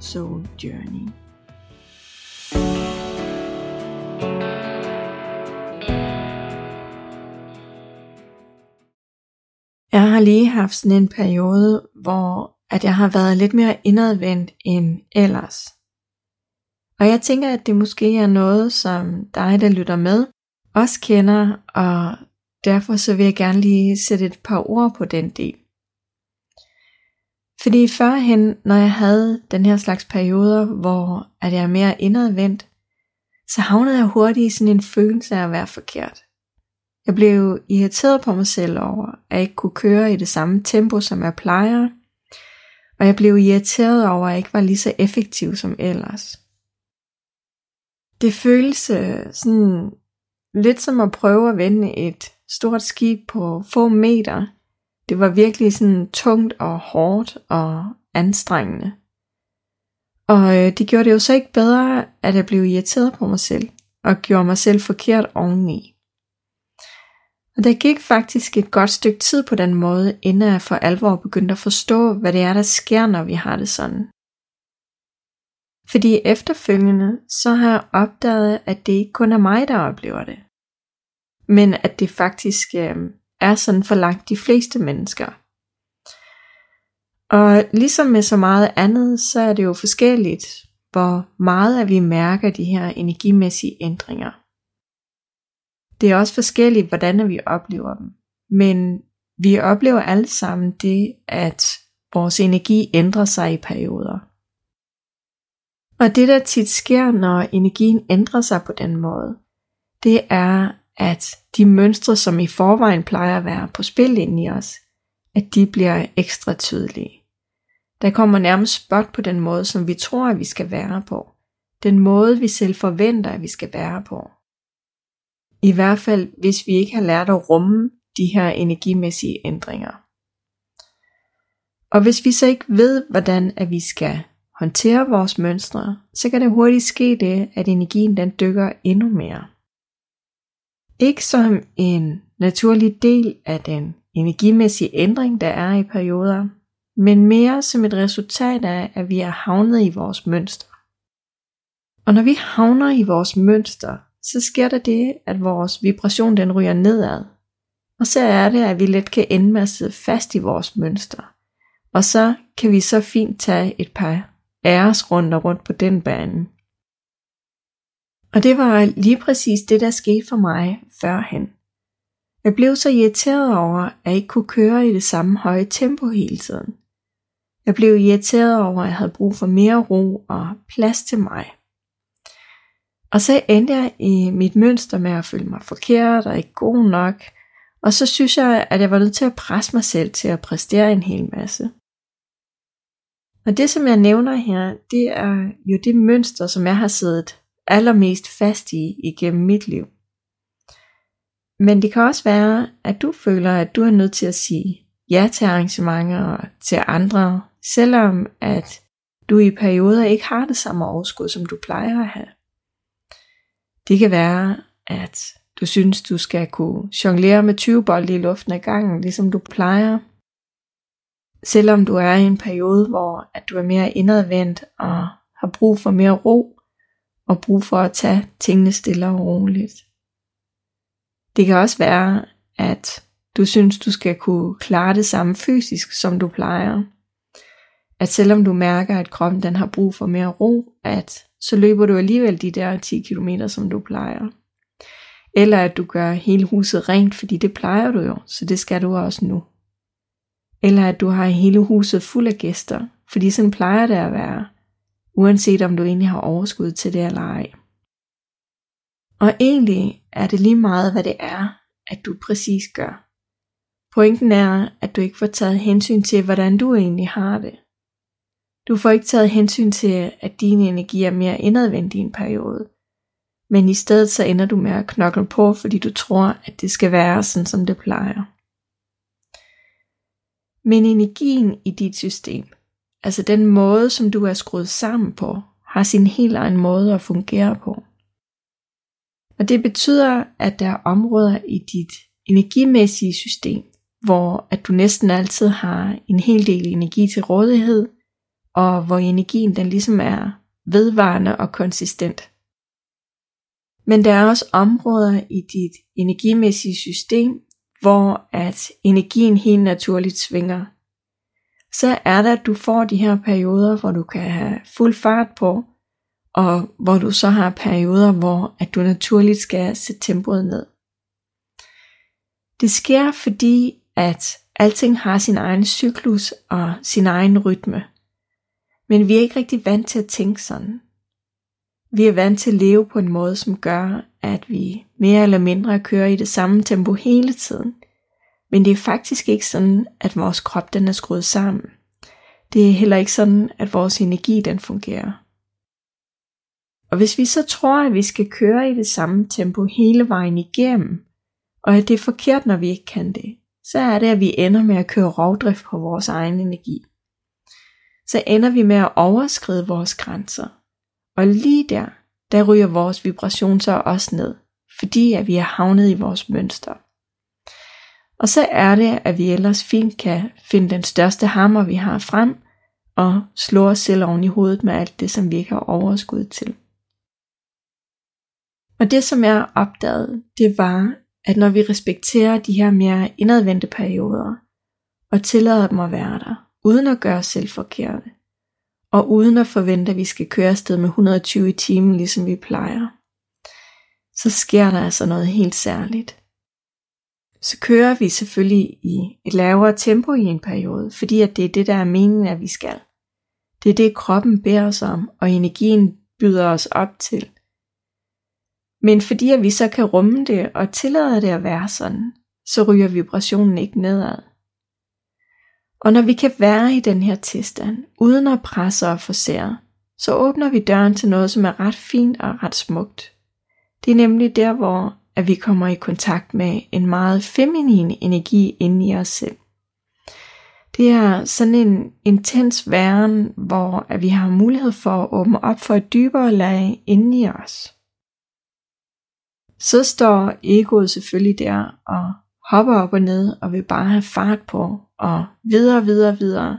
Soul Journey. Jeg har lige haft sådan en periode, hvor at jeg har været lidt mere indadvendt end ellers. Og jeg tænker, at det måske er noget, som dig, der lytter med, også kender, og derfor så vil jeg gerne lige sætte et par ord på den del. Fordi førhen, når jeg havde den her slags perioder, hvor at jeg er mere indadvendt, så havnede jeg hurtigt i sådan en følelse af at være forkert. Jeg blev irriteret på mig selv over, at jeg ikke kunne køre i det samme tempo, som jeg plejer, og jeg blev irriteret over, at jeg ikke var lige så effektiv som ellers. Det føles øh, sådan lidt som at prøve at vende et stort skib på få meter, det var virkelig sådan tungt og hårdt og anstrengende. Og øh, det gjorde det jo så ikke bedre, at jeg blev irriteret på mig selv, og gjorde mig selv forkert oveni. Og der gik faktisk et godt stykke tid på den måde, inden jeg for alvor begyndte at forstå, hvad det er, der sker, når vi har det sådan. Fordi efterfølgende, så har jeg opdaget, at det ikke kun er mig, der oplever det. Men at det faktisk øh, er sådan for langt de fleste mennesker. Og ligesom med så meget andet, så er det jo forskelligt, hvor meget at vi mærker de her energimæssige ændringer. Det er også forskelligt, hvordan vi oplever dem. Men vi oplever alle sammen det, at vores energi ændrer sig i perioder. Og det der tit sker, når energien ændrer sig på den måde, det er, at de mønstre, som i forvejen plejer at være på spil inde i os, at de bliver ekstra tydelige. Der kommer nærmest spot på den måde, som vi tror, at vi skal være på. Den måde, vi selv forventer, at vi skal være på. I hvert fald, hvis vi ikke har lært at rumme de her energimæssige ændringer. Og hvis vi så ikke ved, hvordan at vi skal håndtere vores mønstre, så kan det hurtigt ske det, at energien den dykker endnu mere. Ikke som en naturlig del af den energimæssige ændring, der er i perioder, men mere som et resultat af, at vi er havnet i vores mønster. Og når vi havner i vores mønster, så sker der det, at vores vibration den ryger nedad. Og så er det, at vi let kan ende med at sidde fast i vores mønster. Og så kan vi så fint tage et par æresrunder rundt på den bane. Og det var lige præcis det, der skete for mig førhen. Jeg blev så irriteret over, at jeg ikke kunne køre i det samme høje tempo hele tiden. Jeg blev irriteret over, at jeg havde brug for mere ro og plads til mig. Og så endte jeg i mit mønster med at føle mig forkert og ikke god nok, og så synes jeg, at jeg var nødt til at presse mig selv til at præstere en hel masse. Og det, som jeg nævner her, det er jo det mønster, som jeg har siddet allermest fast i igennem mit liv. Men det kan også være, at du føler, at du er nødt til at sige ja til arrangementer og til andre, selvom at du i perioder ikke har det samme overskud, som du plejer at have. Det kan være, at du synes, du skal kunne jonglere med 20 bolde i luften ad gangen, ligesom du plejer. Selvom du er i en periode, hvor at du er mere indadvendt og har brug for mere ro, og brug for at tage tingene stille og roligt. Det kan også være, at du synes, du skal kunne klare det samme fysisk, som du plejer. At selvom du mærker, at kroppen den har brug for mere ro, at så løber du alligevel de der 10 km, som du plejer. Eller at du gør hele huset rent, fordi det plejer du jo, så det skal du også nu. Eller at du har hele huset fuld af gæster, fordi sådan plejer det at være uanset om du egentlig har overskud til det eller ej. Og egentlig er det lige meget, hvad det er, at du præcis gør. Pointen er, at du ikke får taget hensyn til, hvordan du egentlig har det. Du får ikke taget hensyn til, at din energi er mere indadvendt i en periode. Men i stedet så ender du med at knokle på, fordi du tror, at det skal være sådan, som det plejer. Men energien i dit system, altså den måde, som du er skruet sammen på, har sin helt egen måde at fungere på. Og det betyder, at der er områder i dit energimæssige system, hvor at du næsten altid har en hel del energi til rådighed, og hvor energien den ligesom er vedvarende og konsistent. Men der er også områder i dit energimæssige system, hvor at energien helt naturligt svinger. Så er det, at du får de her perioder, hvor du kan have fuld fart på, og hvor du så har perioder, hvor at du naturligt skal sætte tempoet ned. Det sker fordi, at alting har sin egen cyklus og sin egen rytme. Men vi er ikke rigtig vant til at tænke sådan. Vi er vant til at leve på en måde, som gør, at vi mere eller mindre kører i det samme tempo hele tiden. Men det er faktisk ikke sådan, at vores krop den er skruet sammen. Det er heller ikke sådan, at vores energi den fungerer. Og hvis vi så tror, at vi skal køre i det samme tempo hele vejen igennem, og at det er forkert, når vi ikke kan det, så er det, at vi ender med at køre rovdrift på vores egen energi. Så ender vi med at overskride vores grænser. Og lige der, der ryger vores vibration så også ned, fordi at vi er havnet i vores mønster. Og så er det, at vi ellers fint kan finde den største hammer, vi har frem, og slå os selv oven i hovedet med alt det, som vi ikke har overskud til. Og det, som jeg opdagede, det var, at når vi respekterer de her mere indadvendte perioder, og tillader dem at være der, uden at gøre os selv forkerte, og uden at forvente, at vi skal køre afsted med 120 i timen, ligesom vi plejer, så sker der altså noget helt særligt. Så kører vi selvfølgelig i et lavere tempo i en periode, fordi at det er det, der er meningen, at vi skal. Det er det, kroppen beder os om, og energien byder os op til – men fordi at vi så kan rumme det og tillade det at være sådan, så ryger vibrationen ikke nedad. Og når vi kan være i den her tilstand, uden at presse og forsere, så åbner vi døren til noget, som er ret fint og ret smukt. Det er nemlig der, hvor at vi kommer i kontakt med en meget feminin energi inde i os selv. Det er sådan en intens væren, hvor at vi har mulighed for at åbne op for et dybere lag inde i os så står egoet selvfølgelig der og hopper op og ned og vil bare have fart på og videre, videre, videre.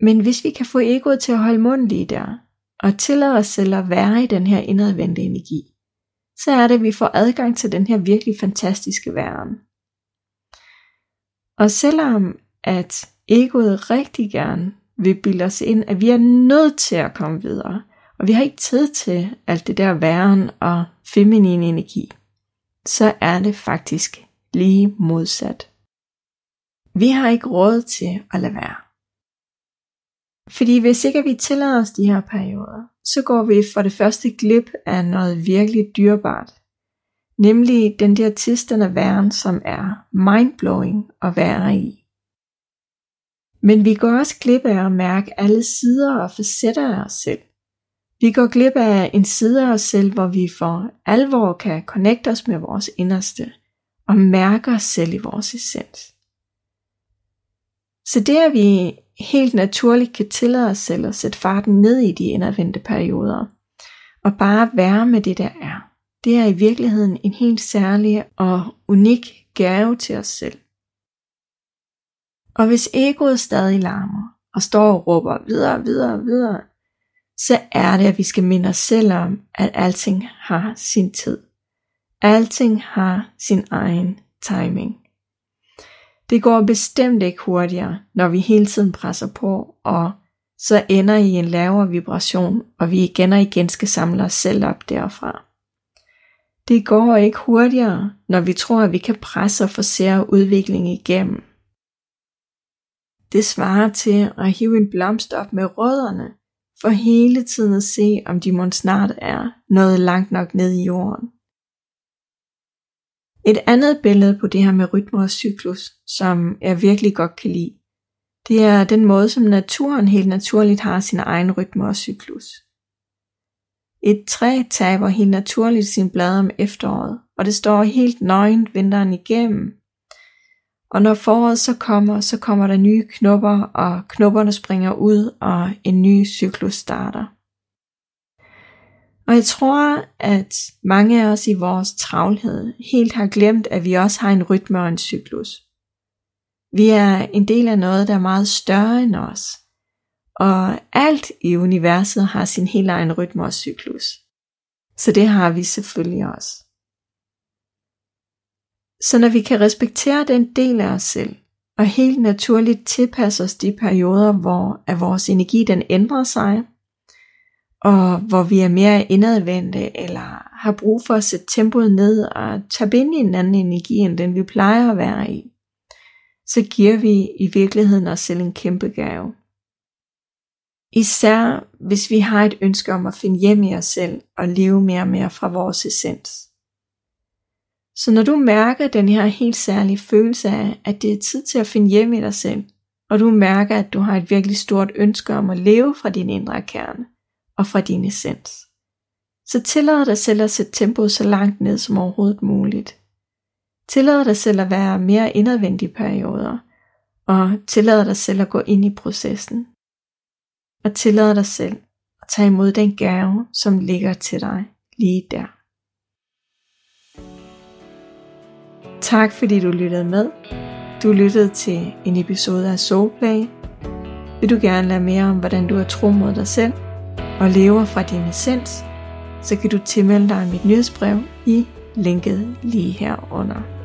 Men hvis vi kan få egoet til at holde munden lige der, og tillade os selv at være i den her indadvendte energi, så er det, at vi får adgang til den her virkelig fantastiske verden. Og selvom at egoet rigtig gerne vil bilde os ind, at vi er nødt til at komme videre, og vi har ikke tid til alt det der væren og feminin energi, så er det faktisk lige modsat. Vi har ikke råd til at lade være. Fordi hvis ikke vi tillader os de her perioder, så går vi for det første glip af noget virkelig dyrebart. Nemlig den der tilstand af væren, som er mindblowing at være i. Men vi går også glip af at mærke alle sider og facetter af os selv. Vi går glip af en side af os selv, hvor vi for alvor kan connecte os med vores inderste og mærke os selv i vores essens. Så det at vi helt naturligt kan tillade os selv at sætte farten ned i de indadvendte perioder, og bare være med det der er, det er i virkeligheden en helt særlig og unik gave til os selv. Og hvis egoet stadig larmer og står og råber videre, videre, videre, så er det, at vi skal minde os selv om, at alting har sin tid. Alting har sin egen timing. Det går bestemt ikke hurtigere, når vi hele tiden presser på, og så ender i en lavere vibration, og vi igen og igen skal samle os selv op derfra. Det går ikke hurtigere, når vi tror, at vi kan presse og forsere udviklingen igennem. Det svarer til at hive en blomst op med rødderne, for hele tiden at se, om de må snart er nået langt nok ned i jorden. Et andet billede på det her med rytmer og cyklus, som jeg virkelig godt kan lide, Det er den måde, som naturen helt naturligt har sin egen rytme og cyklus. Et træ taber helt naturligt sin blade om efteråret, og det står helt nøgent vinteren igennem. Og når foråret så kommer, så kommer der nye knopper, og knopperne springer ud, og en ny cyklus starter. Og jeg tror, at mange af os i vores travlhed helt har glemt, at vi også har en rytme og en cyklus. Vi er en del af noget, der er meget større end os. Og alt i universet har sin helt egen rytme og cyklus. Så det har vi selvfølgelig også. Så når vi kan respektere den del af os selv, og helt naturligt tilpasse os de perioder, hvor at vores energi den ændrer sig, og hvor vi er mere indadvendte, eller har brug for at sætte tempoet ned og tage ind i en anden energi, end den vi plejer at være i, så giver vi i virkeligheden os selv en kæmpe gave. Især hvis vi har et ønske om at finde hjem i os selv og leve mere og mere fra vores essens. Så når du mærker den her helt særlige følelse af, at det er tid til at finde hjem i dig selv, og du mærker, at du har et virkelig stort ønske om at leve fra din indre kerne og fra din essens, så tillad dig selv at sætte tempoet så langt ned som overhovedet muligt. Tillad dig selv at være mere indadvendig i perioder, og tillad dig selv at gå ind i processen. Og tillad dig selv at tage imod den gave, som ligger til dig lige der. Tak fordi du lyttede med. Du lyttede til en episode af Soulplay. Vil du gerne lære mere om, hvordan du er tro mod dig selv og lever fra din essens, så kan du tilmelde dig mit nyhedsbrev i linket lige herunder.